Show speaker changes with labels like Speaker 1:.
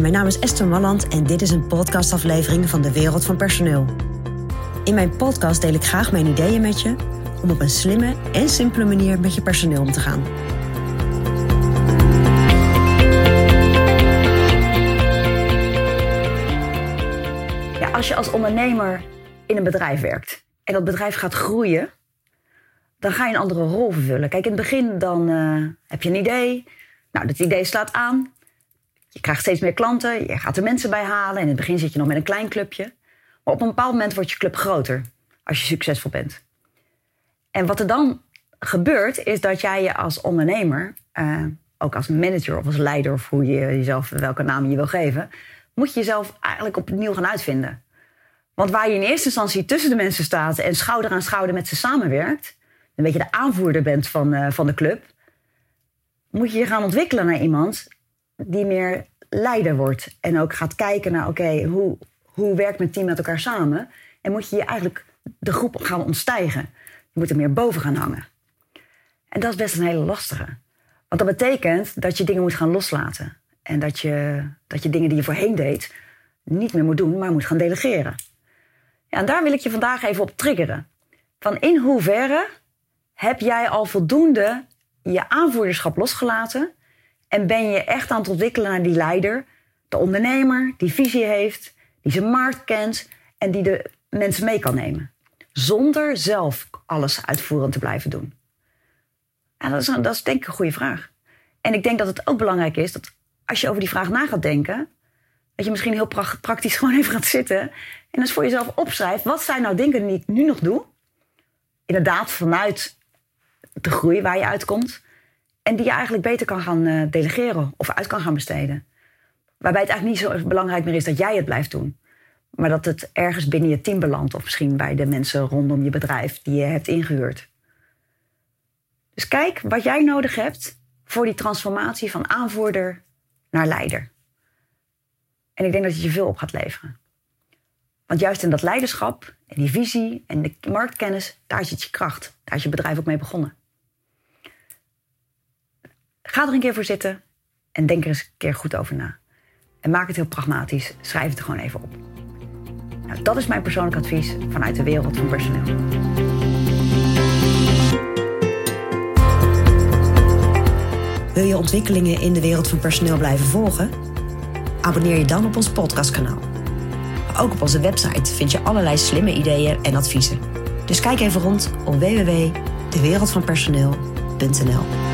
Speaker 1: Mijn naam is Esther Malland en dit is een podcastaflevering van de Wereld van Personeel. In mijn podcast deel ik graag mijn ideeën met je om op een slimme en simpele manier met je personeel om te gaan.
Speaker 2: Ja, als je als ondernemer in een bedrijf werkt en dat bedrijf gaat groeien, dan ga je een andere rol vervullen. Kijk, in het begin dan eh, heb je een idee. Nou, dat idee slaat aan. Je krijgt steeds meer klanten. Je gaat er mensen bij halen. In het begin zit je nog met een klein clubje. Maar op een bepaald moment wordt je club groter. Als je succesvol bent. En wat er dan gebeurt, is dat jij je als ondernemer, uh, ook als manager of als leider, of hoe je jezelf, welke naam je wil geven, moet je jezelf eigenlijk opnieuw gaan uitvinden. Want waar je in eerste instantie tussen de mensen staat en schouder aan schouder met ze samenwerkt, een beetje de aanvoerder bent van, uh, van de club, moet je je gaan ontwikkelen naar iemand die meer leider wordt. En ook gaat kijken naar, oké, hoe, hoe werkt mijn team met elkaar samen? En moet je je eigenlijk de groep gaan ontstijgen. Je moet er meer boven gaan hangen. En dat is best een hele lastige. Want dat betekent dat je dingen moet gaan loslaten. En dat je, dat je dingen die je voorheen deed niet meer moet doen, maar moet gaan delegeren. Ja, en daar wil ik je vandaag even op triggeren. Van in hoeverre heb jij al voldoende je aanvoerderschap losgelaten en ben je echt aan het ontwikkelen naar die leider, de ondernemer die visie heeft, die zijn markt kent en die de mensen mee kan nemen. Zonder zelf alles uitvoerend te blijven doen. En dat is, dat denk ik een goede vraag. En ik denk dat het ook belangrijk is dat als je over die vraag na gaat denken, dat je misschien heel praktisch gewoon even gaat zitten en eens voor jezelf opschrijft: wat zijn nou dingen die ik nu nog doe? Inderdaad, vanuit de groei waar je uitkomt. En die je eigenlijk beter kan gaan uh, delegeren of uit kan gaan besteden. Waarbij het eigenlijk niet zo belangrijk meer is dat jij het blijft doen. Maar dat het ergens binnen je team belandt. Of misschien bij de mensen rondom je bedrijf die je hebt ingehuurd. Dus kijk wat jij nodig hebt voor die transformatie van aanvoerder naar leider. En ik denk dat het je veel op gaat leveren. Want juist in dat leiderschap en die visie en de marktkennis, daar zit je kracht. Daar is je bedrijf ook mee begonnen. Ga er een keer voor zitten en denk er eens een keer goed over na. En maak het heel pragmatisch. Schrijf het er gewoon even op. Nou, dat is mijn persoonlijk advies vanuit de wereld van personeel.
Speaker 1: Wil je ontwikkelingen in de wereld van personeel blijven volgen? Abonneer je dan op ons podcastkanaal. Ook op onze website vind je allerlei slimme ideeën en adviezen. Dus kijk even rond op www.dewereldvanpersoneel.nl.